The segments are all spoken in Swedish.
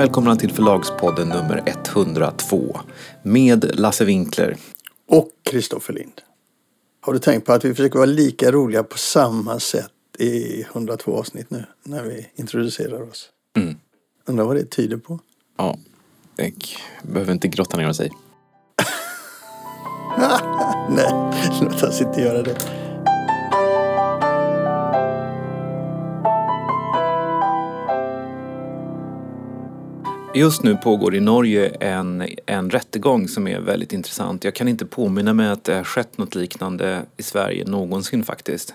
Välkomna till Förlagspodden nummer 102 med Lasse Winkler. Och Kristoffer Lind. Har du tänkt på att vi försöker vara lika roliga på samma sätt i 102 avsnitt nu när vi introducerar oss? Mm. Undrar vad det tyder på? Ja, jag behöver inte grotta ner sig. Nej, låt oss inte göra det. Just nu pågår i Norge en, en rättegång som är väldigt intressant. Jag kan inte påminna mig att det har skett något liknande i Sverige någonsin faktiskt.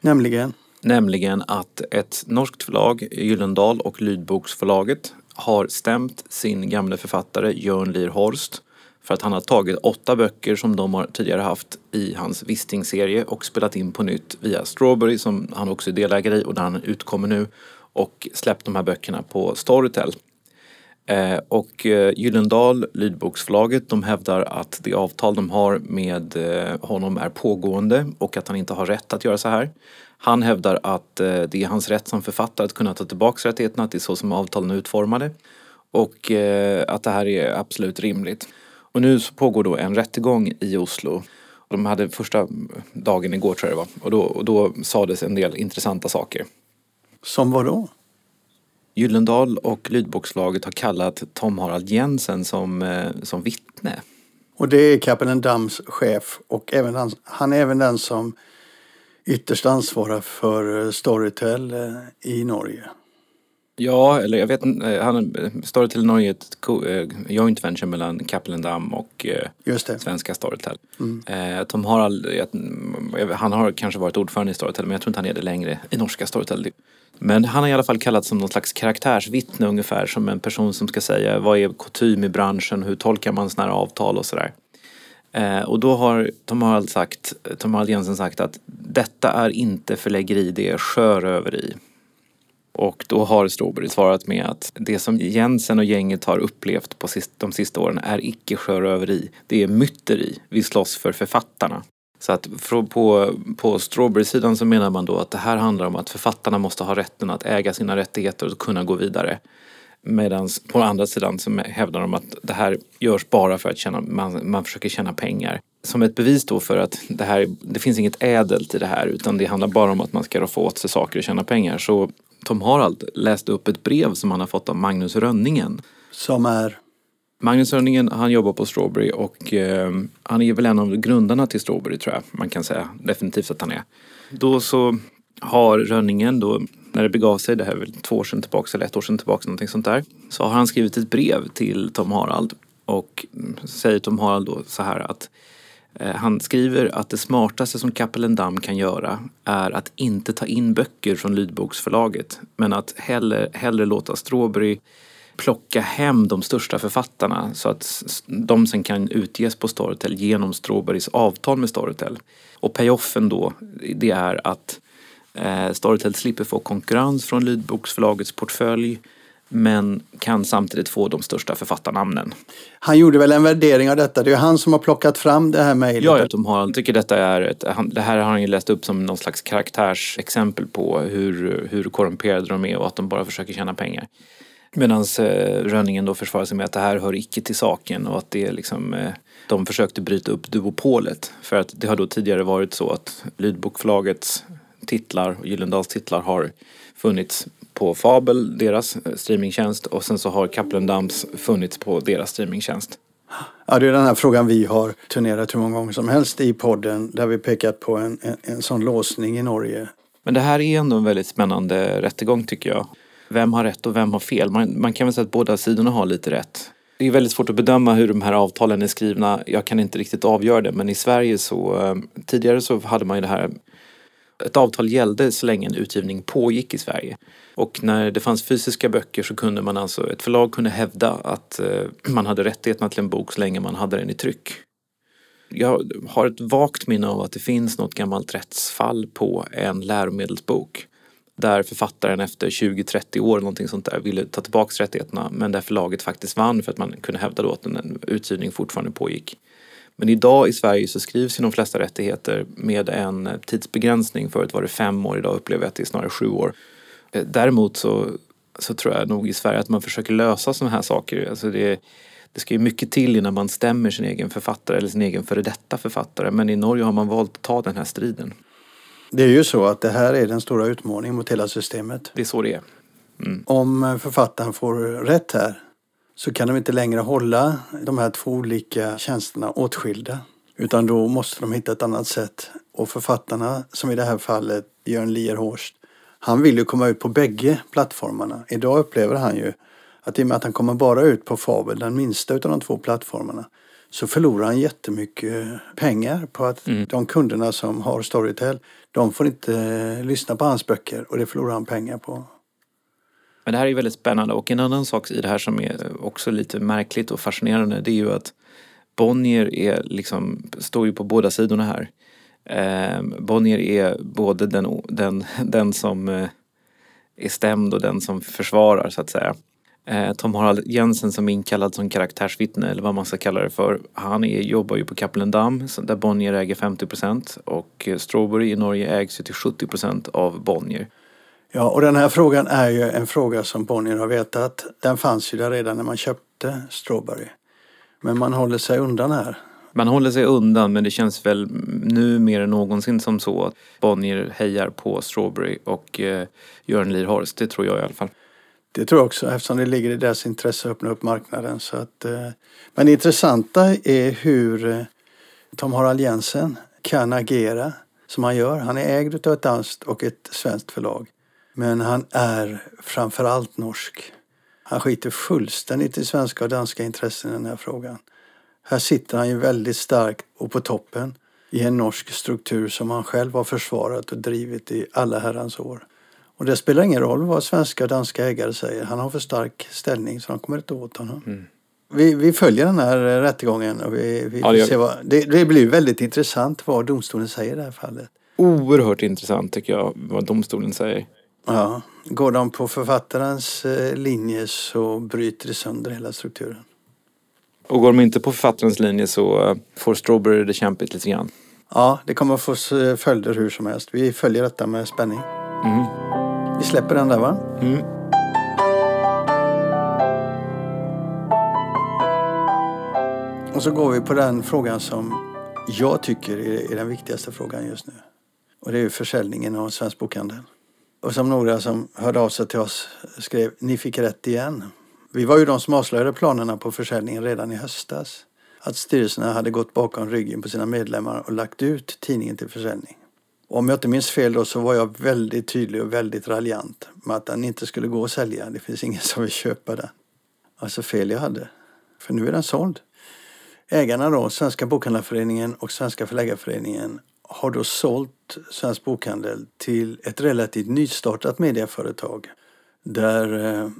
Nämligen? Nämligen att ett norskt förlag, Gyllendal och Lydboksförlaget har stämt sin gamle författare Jörn Lier Horst för att han har tagit åtta böcker som de har tidigare haft i hans Wisting-serie och spelat in på nytt via Strawberry som han också är delägare i och där han utkommer nu och släppt de här böckerna på Storytel. Eh, och eh, Gyllendal, Lydboksförlaget, de hävdar att det avtal de har med eh, honom är pågående och att han inte har rätt att göra så här. Han hävdar att eh, det är hans rätt som författare att kunna ta tillbaka rättigheterna, att det är så som avtalen är utformade och eh, att det här är absolut rimligt. Och nu så pågår då en rättegång i Oslo. De hade första dagen igår tror jag det var och då, och då sades en del intressanta saker. Som vadå? då? Gyllendal och Lydbokslaget har kallat Tom Harald Jensen som, eh, som vittne. Och det är Kapellen Dams chef och även han, han är även den som ytterst ansvarar för eh, Storytel eh, i Norge. Ja, eller jag vet eh, han Storytel Norge är ett eh, joint venture mellan Kapellen Dam och eh, svenska Storytel. Tom Harald, jag- jag- han har kanske varit ordförande i Storytel men jag tror inte han är det längre i norska Storytel. Men han har i alla fall kallats som någon slags karaktärsvittne ungefär som en person som ska säga vad är kutym i branschen, hur tolkar man sådana här avtal och sådär. Eh, och då har Tom Harald, sagt, Tom Harald Jensen sagt att detta är inte förläggeri, det är sjöröveri. Och då har Strawberry svarat med att det som Jensen och gänget har upplevt på sist, de sista åren är icke sjöröveri. Det är myteri. Vi slåss för författarna. Så att på, på Strawberry-sidan så menar man då att det här handlar om att författarna måste ha rätten att äga sina rättigheter och kunna gå vidare. Medan på andra sidan så hävdar de att det här görs bara för att tjäna, man, man försöker tjäna pengar. Som ett bevis då för att det, här, det finns inget ädelt i det här utan det handlar bara om att man ska få åt sig saker och tjäna pengar. Så Tom Harald läste upp ett brev som han har fått av Magnus Rönningen. Som är... Magnus Rönningen han jobbar på Strawberry och eh, han är väl en av grundarna till Strawberry tror jag man kan säga definitivt att han är. Då så har Rönningen då när det begav sig, det här är väl två år sedan tillbaka eller ett år sedan tillbaka någonting sånt där. Så har han skrivit ett brev till Tom Harald och mm, säger Tom Harald då så här att Eh, han skriver att det smartaste som Kappelendam kan göra är att inte ta in böcker från Lydboksförlaget men att hellre, hellre låta Strawberry plocka hem de största författarna så att de sen kan utges på Storytel genom Strawberrys avtal med Storytel. Och payoffen då, det är att eh, Storytel slipper få konkurrens från Lydboksförlagets portfölj men kan samtidigt få de största författarnamnen. Han gjorde väl en värdering av detta. Det är han som har plockat fram det här mejlet. Ja, jag Tom Harald tycker detta är ett, det här har han ju läst upp som någon slags karaktärsexempel på hur, hur korrumperade de är och att de bara försöker tjäna pengar. Medan eh, Rönningen då försvarar sig med att det här hör icke till saken och att det är liksom eh, de försökte bryta upp duopolet. För att det har då tidigare varit så att Lydbokförlagets titlar och Gyllendals titlar har funnits på Fabel, deras eh, streamingtjänst och sen så har Kaplan Dams funnits på deras streamingtjänst. Ja, det är den här frågan vi har turnerat hur många gånger som helst i podden där vi pekat på en, en, en sån låsning i Norge. Men det här är ändå en väldigt spännande rättegång tycker jag. Vem har rätt och vem har fel? Man, man kan väl säga att båda sidorna har lite rätt. Det är väldigt svårt att bedöma hur de här avtalen är skrivna. Jag kan inte riktigt avgöra det men i Sverige så eh, tidigare så hade man ju det här ett avtal gällde så länge en utgivning pågick i Sverige. Och när det fanns fysiska böcker så kunde man alltså, ett förlag kunde hävda att eh, man hade rättigheterna till en bok så länge man hade den i tryck. Jag har ett vagt minne av att det finns något gammalt rättsfall på en läromedelsbok där författaren efter 20-30 år någonting sånt där ville ta tillbaka rättigheterna men där förlaget faktiskt vann för att man kunde hävda då att en utgivning fortfarande pågick. Men idag i Sverige så skrivs ju de flesta rättigheter med en tidsbegränsning. Förut var det fem år, idag upplever jag att det är snarare sju år. Eh, Däremot så så tror jag nog i Sverige att man försöker lösa sådana här saker. Alltså det, det ska ju mycket till innan man stämmer sin egen författare eller sin egen före detta författare. Men i Norge har man valt att ta den här striden. Det är ju så att det här är den stora utmaningen mot hela systemet. Det är så det är. Mm. Om författaren får rätt här så kan de inte längre hålla de här två olika tjänsterna åtskilda. Utan då måste de hitta ett annat sätt. Och författarna, som i det här fallet Jörn Lierhorst, han vill ju komma ut på bägge plattformarna. Idag upplever han ju att i och med att han kommer bara ut på Fabel, den minsta av de två plattformarna, så förlorar han jättemycket pengar på att mm. de kunderna som har Storytel, de får inte lyssna på hans böcker och det förlorar han pengar på. Men det här är väldigt spännande och en annan sak i det här som är också lite märkligt och fascinerande det är ju att Bonnier är liksom, står ju på båda sidorna här. Eh, Bonnier är både den, den, den som eh, är stämd och den som försvarar så att säga. Eh, Tom Harald Jensen som är inkallad som karaktärsvittne eller vad man ska kalla det för. Han är, jobbar ju på Kapellendam där Bonnier äger 50 procent och Strawberry i Norge ägs ju till 70 procent av Bonnier. Ja, och den här frågan är ju en fråga som Bonnier har vetat. Den fanns ju där redan när man köpte Strawberry. Men man håller sig undan här. Man håller sig undan men det känns väl nu mer än någonsin som så att Bonnier hejar på Strawberry och eh, Göran Lierhorst. Det tror jag i alla fall. Det tror jag också eftersom det ligger i deras intresse att öppna upp marknaden. Så att, eh, men det intressanta är hur eh, Tom Harald Jensen kan agera som han gör. Han är ägd av ett danskt och ett svenskt förlag. Men han är framförallt norsk. Han skiter fullständigt i svenska och danska intressen i den här frågan. Här sitter han ju väldigt starkt och på toppen i en norsk struktur som han själv har försvarat och drivit i alla herrans år. Och det spelar ingen roll vad svenska och danska ägare säger. Han har för stark ställning så de kommer inte åt honom. Mm. Vi, vi, följer den här rättegången och vi, vi ja, det, ser vad, det, det, blir väldigt intressant vad domstolen säger i det här fallet. Oerhört intressant tycker jag vad domstolen säger. Ja, går de på författarens eh, linje så bryter det sönder hela strukturen. Och går de inte på författarens linje så eh, får Strawberry det kämpigt lite grann. Ja, det kommer att få följder hur som helst. Vi följer detta med spänning. Mm. Vi släpper den där va? Mm. Och så går vi på den frågan som jag tycker är den viktigaste frågan just nu. Och det är försäljningen av Svensk Bokhandel. Och som några som hörde av sig till oss skrev, ni fick rätt igen. Vi var ju de som avslöjade planerna på försäljningen redan i höstas. Att styrelserna hade gått bakom ryggen på sina medlemmar och lagt ut tidningen till försäljning. Och om jag inte minns fel då så var jag väldigt tydlig och väldigt raljant med att den inte skulle gå att sälja. Det finns ingen som vill köpa den. Alltså fel jag hade. För nu är den såld. Ägarna då, Svenska Bokhandlarföreningen och Svenska Förläggarföreningen har då sålt Svensk Bokhandel till ett relativt nystartat medieföretag där eh,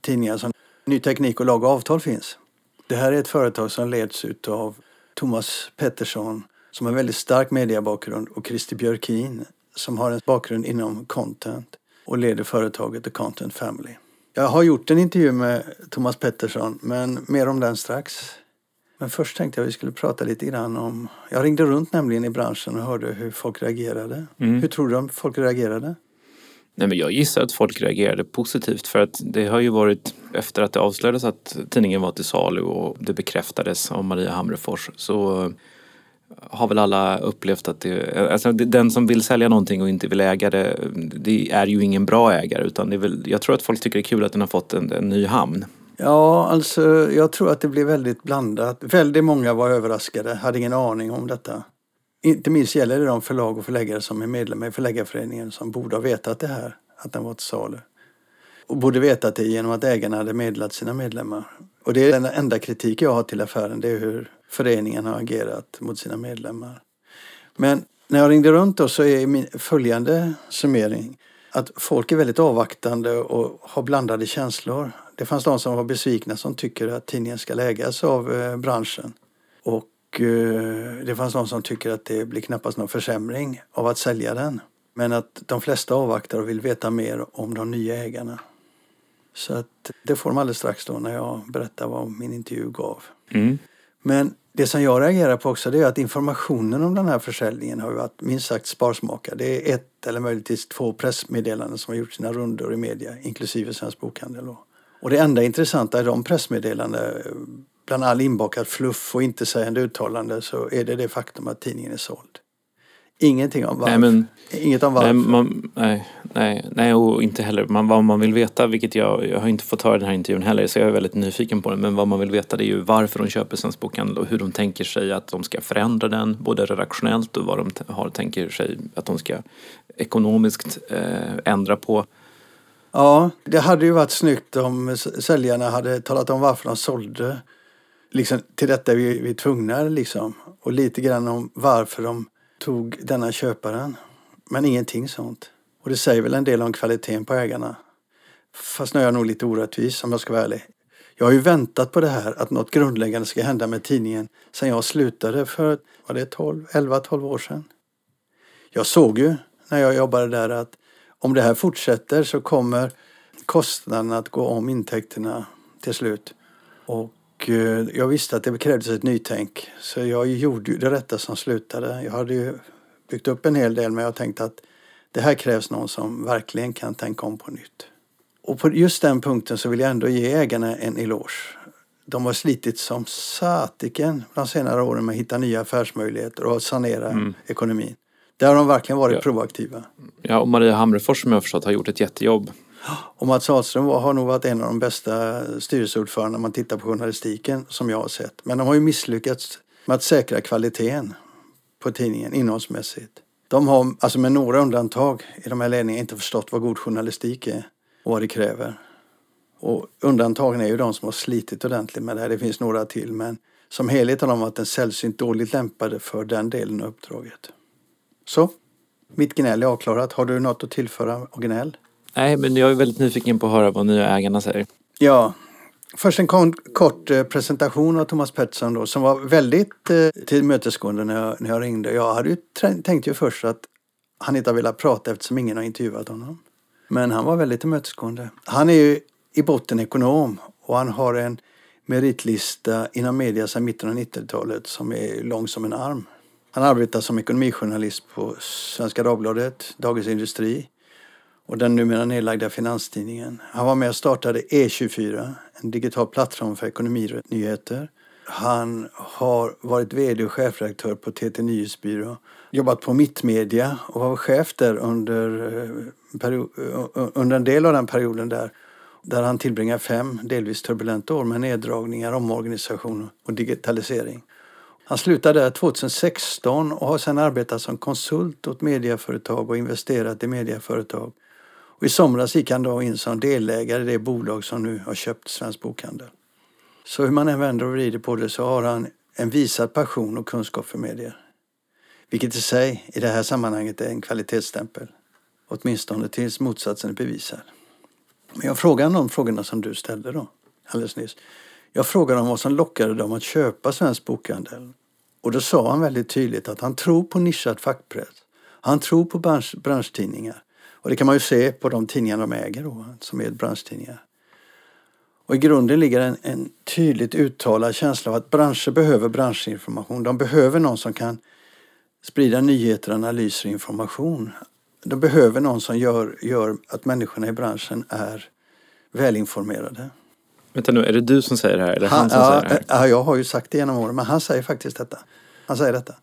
tidningar som Ny Teknik och Lag och Avtal finns. Det här är ett företag som leds av Thomas Pettersson som har en väldigt stark mediebakgrund och Christer Björkin som har en bakgrund inom content och leder företaget The Content Family. Jag har gjort en intervju med Thomas Pettersson men mer om den strax. Men först tänkte jag att vi skulle prata lite grann om... Jag ringde runt nämligen i branschen och hörde hur folk reagerade. Mm. Hur tror du att folk reagerade? Nej, men jag gissar att folk reagerade positivt för att det har ju varit efter att det avslöjades att tidningen var till salu och det bekräftades av Maria Hamrefors så har väl alla upplevt att det, alltså den som vill sälja någonting och inte vill äga det, det är ju ingen bra ägare utan det är väl, jag tror att folk tycker det är kul att den har fått en, en ny hamn. Ja, alltså jag tror att det blev väldigt blandat. Väldigt många var överraskade, hade ingen aning om detta. Inte minst gäller det de förlag och förläggare som är medlemmar i Förläggarföreningen som borde ha vetat det här, att den var till salu. Och borde vetat det genom att ägarna hade meddelat sina medlemmar. Och det är den enda kritik jag har till affären, det är hur föreningen har agerat mot sina medlemmar. Men när jag ringde runt då så är min följande summering att folk är väldigt avvaktande och har blandade känslor. Det fanns de som var besvikna som tycker att tidningen ska ägas av eh, branschen. Och eh, det fanns de som tycker att det blir knappast någon försämring av att sälja den. Men att de flesta avvaktar och vill veta mer om de nya ägarna. Så att det får de alldeles strax då när jag berättar vad min intervju gav. Mm. Men det som jag reagerar på också det är att informationen om den här försäljningen har varit minst sagt sparsmakad. Det är ett eller möjligtvis två pressmeddelanden som har gjort sina rundor i media, inklusive Svensk Bokhandel. Och det enda intressanta i de pressmeddelandena, bland all inbakad fluff och inte sägande uttalande, så är det det faktum att tidningen är såld. Ingenting om varför. Nej, men, Inget om varför. Nej, man, nej, nej, nej, och inte heller man, vad man vill veta, vilket jag, jag har inte fått höra i den här intervjun heller, så jag är väldigt nyfiken på det. Men vad man vill veta det är ju varför de köper Svensk Bokhandel och hur de tänker sig att de ska förändra den, både redaktionellt och vad de har, tänker sig att de ska ekonomiskt eh, ändra på. Ja, det hade ju varit snyggt om säljarna hade talat om varför de sålde. Liksom, till detta är vi, vi är tvungna liksom. Och lite grann om varför de tog denna köparen. Men ingenting sånt. Och det säger väl en del om kvaliteten på ägarna. Fast nu är jag nog lite orättvis om jag ska vara ärlig. Jag har ju väntat på det här att något grundläggande ska hända med tidningen sen jag slutade för, var det 12, 11, 12 år sedan. Jag såg ju när jag jobbade där att om det här fortsätter så kommer kostnaderna att gå om intäkterna till slut. Och och jag visste att det krävdes ett nytänk. Så jag gjorde det rätta som slutade. Jag hade byggt upp en hel del men jag tänkte att det här krävs någon som verkligen kan tänka om på nytt. Och på just den punkten så vill jag ändå ge ägarna en eloge. De har slitit som satiken de senare åren med att hitta nya affärsmöjligheter och sanera mm. ekonomin. Där har de verkligen varit ja. proaktiva. Ja, och Maria Hamrefors som jag har förstått har gjort ett jättejobb och Mats Ahlström har nog varit en av de bästa styrelseordförandena man tittar på journalistiken som jag har sett. Men de har ju misslyckats med att säkra kvaliteten på tidningen innehållsmässigt. De har, alltså med några undantag i de här ledningarna, inte förstått vad god journalistik är och vad det kräver. Och undantagen är ju de som har slitit ordentligt med det här. Det finns några till men som helhet har de varit en sällsynt dåligt lämpade för den delen av uppdraget. Så, mitt gnäll är avklarat. Har du något att tillföra gnäll? Nej, men jag är väldigt nyfiken på att höra vad nya ägarna säger. Ja, Först en kort eh, presentation av Thomas Pettersson då, som var väldigt eh, tillmötesgående när jag, när jag ringde. Jag hade ju tänkt ju först att han inte har velat prata eftersom ingen har intervjuat honom. Men han var väldigt tillmötesgående. Han är ju i botten ekonom och han har en meritlista inom media sedan mitten av 90-talet som är lång som en arm. Han arbetar som ekonomijournalist på Svenska Dagbladet, Dagens Industri och den numera nedlagda Finanstidningen. Han var med och startade E24, en digital plattform för ekonominyheter. Han har varit VD och chefredaktör på TT Nyhetsbyrå. Jobbat på Mittmedia och var chef där under, eh, eh, eh, under en del av den perioden där. Där han tillbringar fem delvis turbulenta år med neddragningar, omorganisation och digitalisering. Han slutade där 2016 och har sedan arbetat som konsult åt medieföretag och investerat i medieföretag. Och I somras gick han då in som delägare i det bolag som nu har köpt Svensk Bokhandel. Så hur man än vänder och vrider på det så har han en visad passion och kunskap för medier. Vilket i sig i det här sammanhanget är en kvalitetsstämpel. Åtminstone tills motsatsen är bevisad. Men jag frågar de frågorna som du ställde då, alldeles nyss. Jag frågade om vad som lockade dem att köpa Svensk Bokhandel. Och då sa han väldigt tydligt att han tror på nischad fackpress. Han tror på bransch, branschtidningar. Och det kan man ju se på de tidningar de äger då, som är branschtidningar. Och i grunden ligger en, en tydligt uttalad känsla av att branscher behöver branschinformation. De behöver någon som kan sprida nyheter, analyser och information. De behöver någon som gör, gör att människorna i branschen är välinformerade. Vänta nu, är det du som säger det här eller han, han som ja, säger det här? Ja, jag har ju sagt det genom åren, men han säger faktiskt detta. Han säger detta.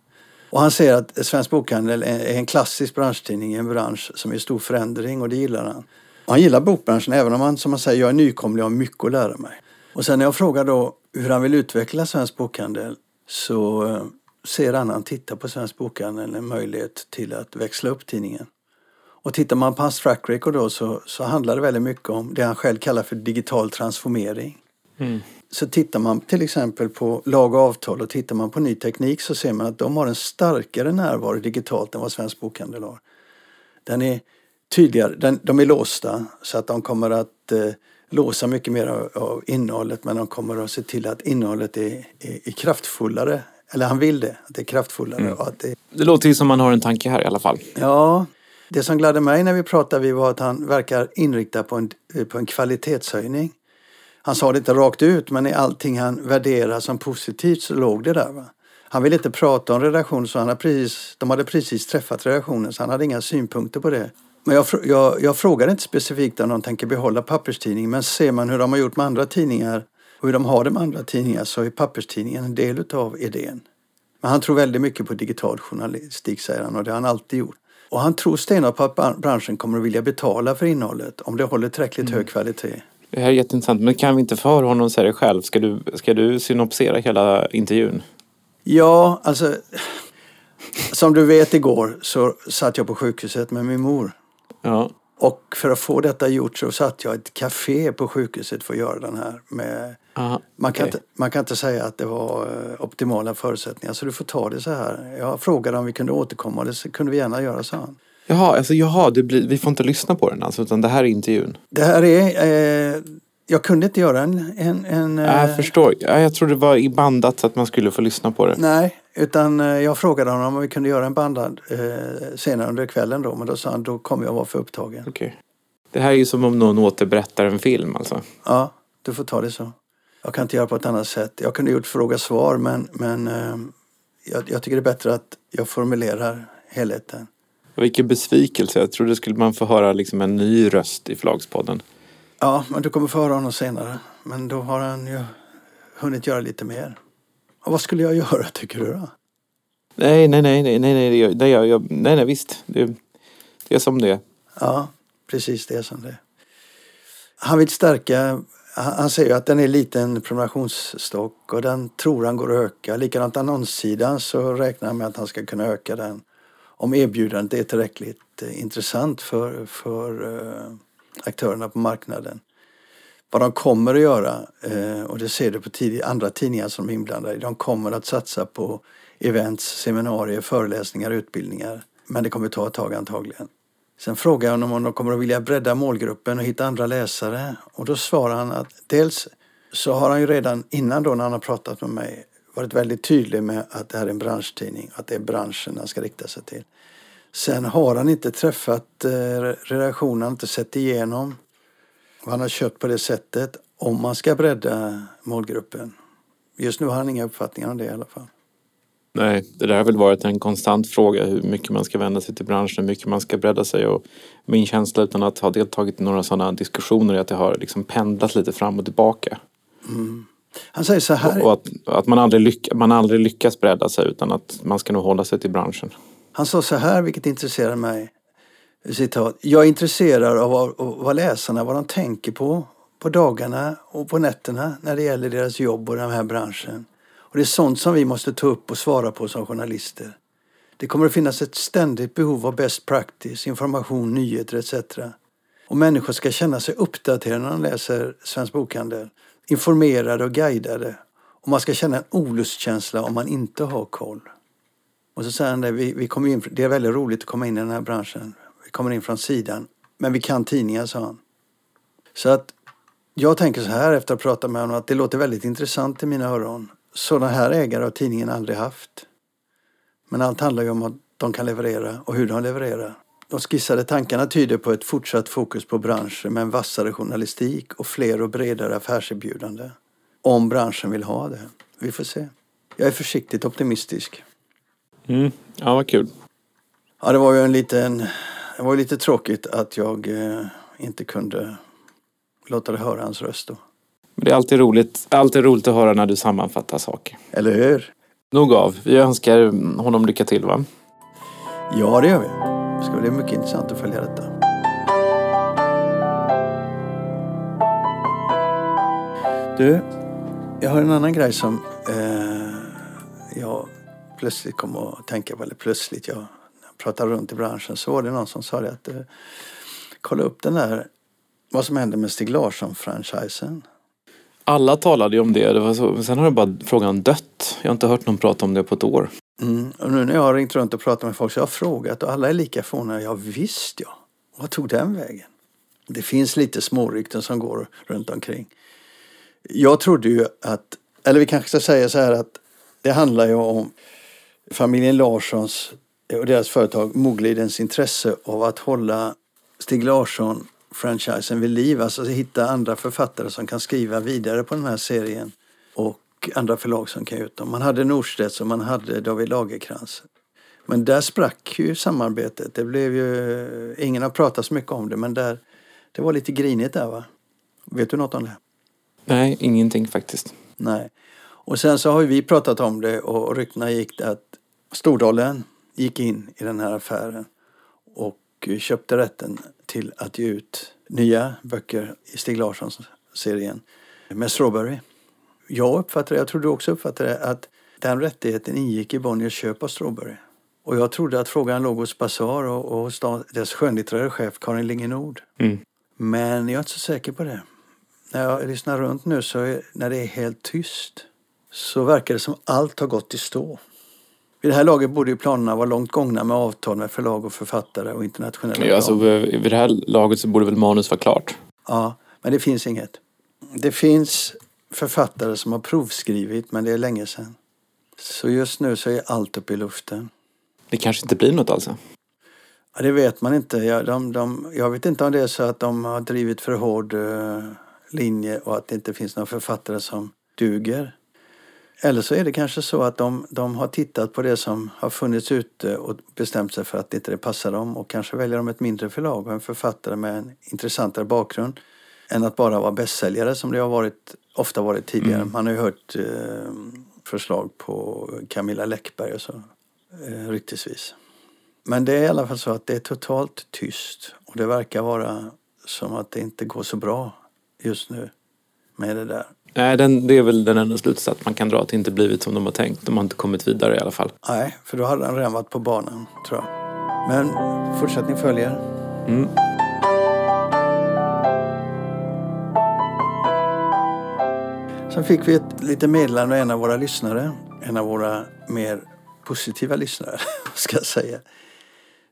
Och han säger att Svensk Bokhandel är en klassisk branschtidning i en bransch som är i stor förändring och det gillar han. Och han gillar bokbranschen även om han, som han säger, jag är nykomling och har mycket att lära mig. Och sen när jag frågar då hur han vill utveckla Svensk Bokhandel så eh, ser han, när han tittar på Svensk Bokhandel, en möjlighet till att växla upp tidningen. Och tittar man på hans track record då så, så handlar det väldigt mycket om det han själv kallar för digital transformering. Mm så tittar man till exempel på lag och avtal och tittar man på ny teknik så ser man att de har en starkare närvaro digitalt än vad Svensk Bokhandel har. Den är tydligare, den, de är låsta så att de kommer att eh, låsa mycket mer av, av, innehållet men de kommer att se till att innehållet är, är, är kraftfullare. Eller han vill det, att det är kraftfullare. Mm. att det... det låter som man har en tanke här i alla fall. Ja, det som gladde mig när vi pratade var att han verkar inriktad på en, på en kvalitetshöjning. Han sa det inte rakt ut men i allting han värderar som positivt så låg det där. Va? Han ville inte prata om redaktionen så han hade precis, de hade precis träffat redaktionen så han hade inga synpunkter på det. Men jag, jag, jag frågade inte specifikt om de tänker behålla papperstidningen men ser man hur de har gjort med andra tidningar och hur de har det med andra tidningar så är papperstidningen en del utav idén. Men han tror väldigt mycket på digital journalistik säger han och det har han alltid gjort. Och han tror stenhårt på att branschen kommer att vilja betala för innehållet om det håller tillräckligt mm. hög kvalitet. Det här är jätteintressant, men kan vi inte få höra honom säga det själv? Ska du, ska du synopsera hela intervjun? Ja, alltså som du vet igår så satt jag på sjukhuset med min mor. Ja. Och för att få detta gjort så satt jag i ett café på sjukhuset för att göra den här. Med, Aha, man, kan inte, man kan inte säga att det var eh, optimala förutsättningar så du får ta det så här. Jag frågade om vi kunde återkomma och det kunde vi gärna göra, sa han. Jaha, alltså, jaha det blir, vi får inte lyssna på den alltså, utan det här är intervjun? Det här är... Eh, jag kunde inte göra en... en, en jag eh, förstår. Jag tror det var i bandat så att man skulle få lyssna på det. Nej, utan eh, jag frågade honom om vi kunde göra en bandad eh, senare under kvällen då. Men då sa han då kommer jag vara för upptagen. Okay. Det här är ju som om någon återberättar en film alltså? Ja, du får ta det så. Jag kan inte göra på ett annat sätt. Jag kunde gjort fråga-svar men, men eh, jag, jag, tycker det är bättre att jag formulerar helheten. Vilken besvikelse. Jag trodde skulle man få höra liksom en ny röst i Förlagspodden. Ja, men du kommer få höra honom senare. Men då har han ju hunnit göra lite mer. Och vad skulle jag göra tycker du då? Nej, nej, nej, nej, nej, nej, nej, jag, jag, nej, nej visst. Det, det är som det. Ja, precis det är som det. Han vill stärka, han säger att den är en liten prenumerationsstock och den tror han går att öka. Likadant annonssidan så räknar han med att han ska kunna öka den om erbjudandet är tillräckligt eh, intressant för, för eh, aktörerna på marknaden. Vad de kommer att göra, eh, och det ser du på tid, andra tidningar som är inblandade de kommer att satsa på events, seminarier, föreläsningar, utbildningar. Men det kommer att ta ett tag antagligen. Sen frågar jag honom om de kommer att vilja bredda målgruppen och hitta andra läsare. Och då svarar han att dels så har han ju redan innan då när han har pratat med mig varit väldigt tydlig med att det här är en branschtidning, att det är branschen han ska rikta sig till. Sen har han inte träffat eh, redaktionen, han inte sett igenom vad han har köpt på det sättet om man ska bredda målgruppen. Just nu har han inga uppfattningar om det i alla fall. Nej, det där har väl varit en konstant fråga hur mycket man ska vända sig till branschen, hur mycket man ska bredda sig och min känsla utan att ha deltagit i några sådana diskussioner är att det har liksom pendlat lite fram och tillbaka. Mm. Han säger så här. Och att, att man, aldrig lyck, man aldrig lyckas bredda sig utan att man ska nog hålla sig till branschen. Han sa så här, vilket intresserar mig. Citat. Jag är intresserad av vad, vad läsarna, vad de tänker på på dagarna och på nätterna när det gäller deras jobb och den här branschen. Och det är sånt som vi måste ta upp och svara på som journalister. Det kommer att finnas ett ständigt behov av best practice, information, nyheter etc. Och människor ska känna sig uppdaterade när de läser Svensk Bokhandel informerade och guidade. Och man ska känna en olustkänsla om man inte har koll. Och så säger han det, vi, vi kommer in, det är väldigt roligt att komma in i den här branschen. Vi kommer in från sidan. Men vi kan tidningar, sa han. Så att jag tänker så här efter att ha pratat med honom att det låter väldigt intressant i mina öron. Sådana här ägare har tidningen aldrig haft. Men allt handlar ju om att de kan leverera och hur de levererar. De skissade tankarna tyder på ett fortsatt fokus på branschen med en vassare journalistik och fler och bredare affärserbjudande. Om branschen vill ha det. Vi får se. Jag är försiktigt optimistisk. Mm. Ja, vad kul. Ja, det var ju en liten... Det var lite tråkigt att jag eh, inte kunde låta det höra hans röst då. Men det är alltid roligt, alltid roligt att höra när du sammanfattar saker. Eller hur? Nog av. Vi önskar honom lycka till va? Ja, det gör vi. Det ska bli mycket intressant att följa detta. Du, jag har en annan grej som eh, jag plötsligt kom att tänka på. Eller plötsligt, jag, jag pratade runt i branschen så var det någon som sa det att eh, kolla upp den där, vad som hände med Stig Larsson-franchisen. Alla talade ju om det. det var så, sen har det bara frågan dött. Jag har inte hört någon prata om det på ett år. Mm. Och nu när jag har ringt runt och pratat med folk så har jag frågat och alla är lika förvånade. Ja visst ja. Vad tog den vägen? Det finns lite smårykten som går runt omkring. Jag trodde ju att, eller vi kanske ska säga så här att det handlar ju om familjen Larssons och deras företag Moglidens intresse av att hålla Stig Larsson franchisen vid liv. Alltså hitta andra författare som kan skriva vidare på den här serien. Och andra förlag som kan ge ut dem. Man hade Norstedts och man hade David Lagerkrans. Men där sprack ju samarbetet. Det blev ju, ingen har pratat så mycket om det men där, det var lite grinigt där va? Vet du något om det? Nej, ingenting faktiskt. Nej. Och sen så har vi pratat om det och ryktena gick att Stordalen gick in i den här affären och köpte rätten till att ge ut nya böcker i Stig Larssons serien med Strawberry. Jag uppfattade, jag tror du också uppfattade att den rättigheten ingick i Bonniers köp av Strawberry. Och jag trodde att frågan låg hos Bazaar och, och hos dess skönlitterära chef Karin Lingenord. Mm. Men jag är inte så säker på det. När jag lyssnar runt nu så är, när det är helt tyst så verkar det som allt har gått i stå. Vid det här laget borde ju planerna vara långt gångna med avtal med förlag och författare och internationella Ja, alltså, vid det här laget så borde väl manus vara klart? Ja, men det finns inget. Det finns författare som har provskrivit men det är länge sedan. Så just nu så är allt uppe i luften. Det kanske inte blir något alltså? Ja, det vet man inte. Jag, de, de, jag vet inte om det är så att de har drivit för hård uh, linje och att det inte finns några författare som duger. Eller så är det kanske så att de, de har tittat på det som har funnits ute och bestämt sig för att det inte passar dem och kanske väljer de ett mindre förlag och en författare med en intressantare bakgrund än att bara vara bästsäljare som det har varit, ofta varit tidigare. Mm. Man har ju hört eh, förslag på Camilla Läckberg och så, eh, ryktesvis. Men det är i alla fall så att det är totalt tyst och det verkar vara som att det inte går så bra just nu med det där. Nej, den, det är väl den enda slutsats man kan dra att det inte blivit som de har tänkt. De har inte kommit vidare i alla fall. Nej, för då hade han redan varit på banan, tror jag. Men fortsättning följer. Mm. Sen fick vi ett litet meddelande av en av våra lyssnare. En av våra mer positiva lyssnare, ska jag säga.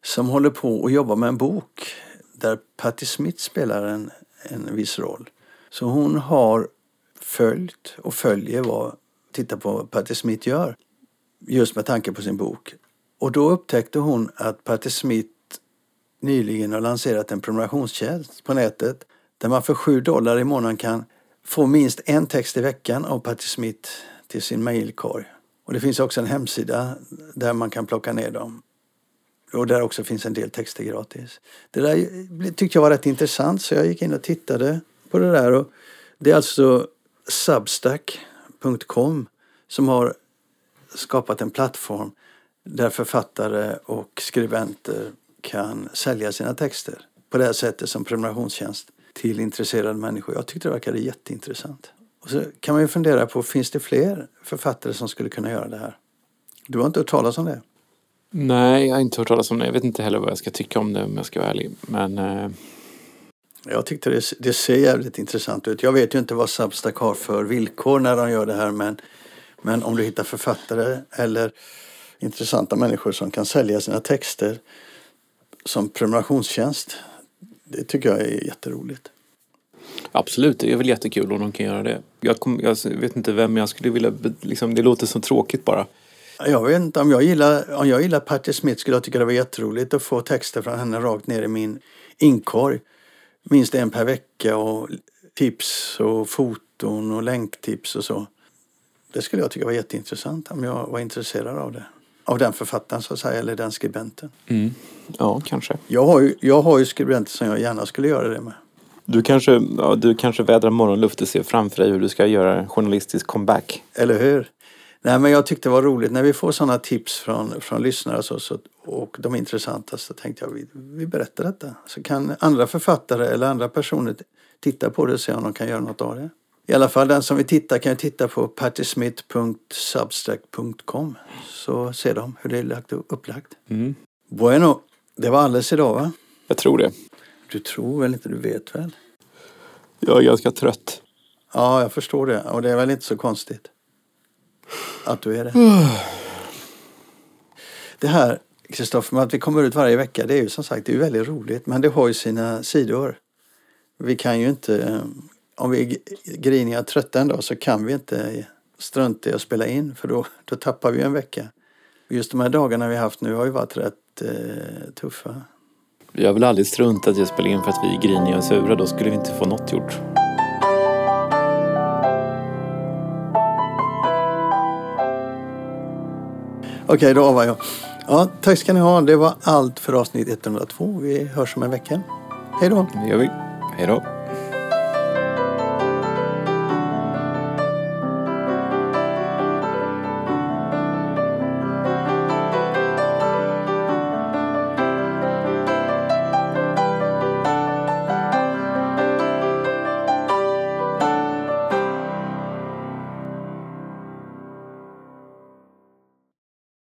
Som håller på och jobbar med en bok där Patti Smith spelar en, en viss roll. Så hon har följt och följer vad titta på Patti Smith gör. Just med tanke på sin bok. Och då upptäckte hon att Patti Smith nyligen har lanserat en prenumerationstjänst på nätet där man för 7 dollar i månaden kan få minst en text i veckan av Patti Smith till sin mejlkorg. Och det finns också en hemsida där man kan plocka ner dem. Och där också finns en del texter gratis. Det där tyckte jag var rätt intressant så jag gick in och tittade på det där. Och det är alltså Substack.com som har skapat en plattform där författare och skribenter kan sälja sina texter på det här sättet som prenumerationstjänst till intresserade människor. Jag tyckte det verkade jätteintressant. Och så kan man ju fundera på, finns det fler författare som skulle kunna göra det här? Du har inte hört talas om det? Nej, jag har inte hört talas om det. Jag vet inte heller vad jag ska tycka om det om jag ska vara ärlig. Men eh, jag tyckte det, det ser jävligt intressant ut. Jag vet ju inte vad Substack har för villkor när de gör det här men, men om du hittar författare eller intressanta människor som kan sälja sina texter som prenumerationstjänst. Det tycker jag är jätteroligt. Absolut, det är väl jättekul om de kan göra det. Jag, kom, jag vet inte vem jag skulle vilja... Liksom, det låter så tråkigt bara. Jag vet inte, om jag gillar, om jag gillar Patti Smith skulle jag tycka det var jätteroligt att få texter från henne rakt ner i min inkorg minst en per vecka och tips och foton och länktips och så. Det skulle jag tycka var jätteintressant om jag var intresserad av det. Av den författaren så att säga, eller den skribenten. Mm. Ja, kanske. Jag har, ju, jag har ju skribenter som jag gärna skulle göra det med. Du kanske, ja, du kanske vädrar morgonluft och ser framför dig hur du ska göra en journalistisk comeback. Eller hur? Nej, men jag tyckte det var roligt när vi får sådana tips från, från lyssnare så, så, och de intressanta så tänkte jag vi, vi berättar detta. Så kan andra författare eller andra personer titta på det och se om de kan göra något av det. I alla fall den som vill titta kan ju titta på pattysmith.substack.com så ser de hur det är lagt upplagt. Mm. Bueno, det var alldeles idag va? Jag tror det. Du tror väl inte, du vet väl? Jag är ganska trött. Ja, jag förstår det. Och det är väl inte så konstigt att du är det. Det här, Kristoffer, med att vi kommer ut varje vecka, det är ju som sagt det är väldigt roligt. Men det har ju sina sidor. Vi kan ju inte, om vi är griniga och trötta en dag så kan vi inte strunta i att spela in för då, då tappar vi en vecka. Just de här dagarna vi haft nu har ju varit rätt eh, tuffa. Vi har väl aldrig struntat i att spela in för att vi är griniga och sura. Då skulle vi inte få något gjort. Okej, då avar jag. Ja, tack ska ni ha. Det var allt för avsnitt 102. Vi hörs om en vecka. Hej då! Det gör vi. Hej då.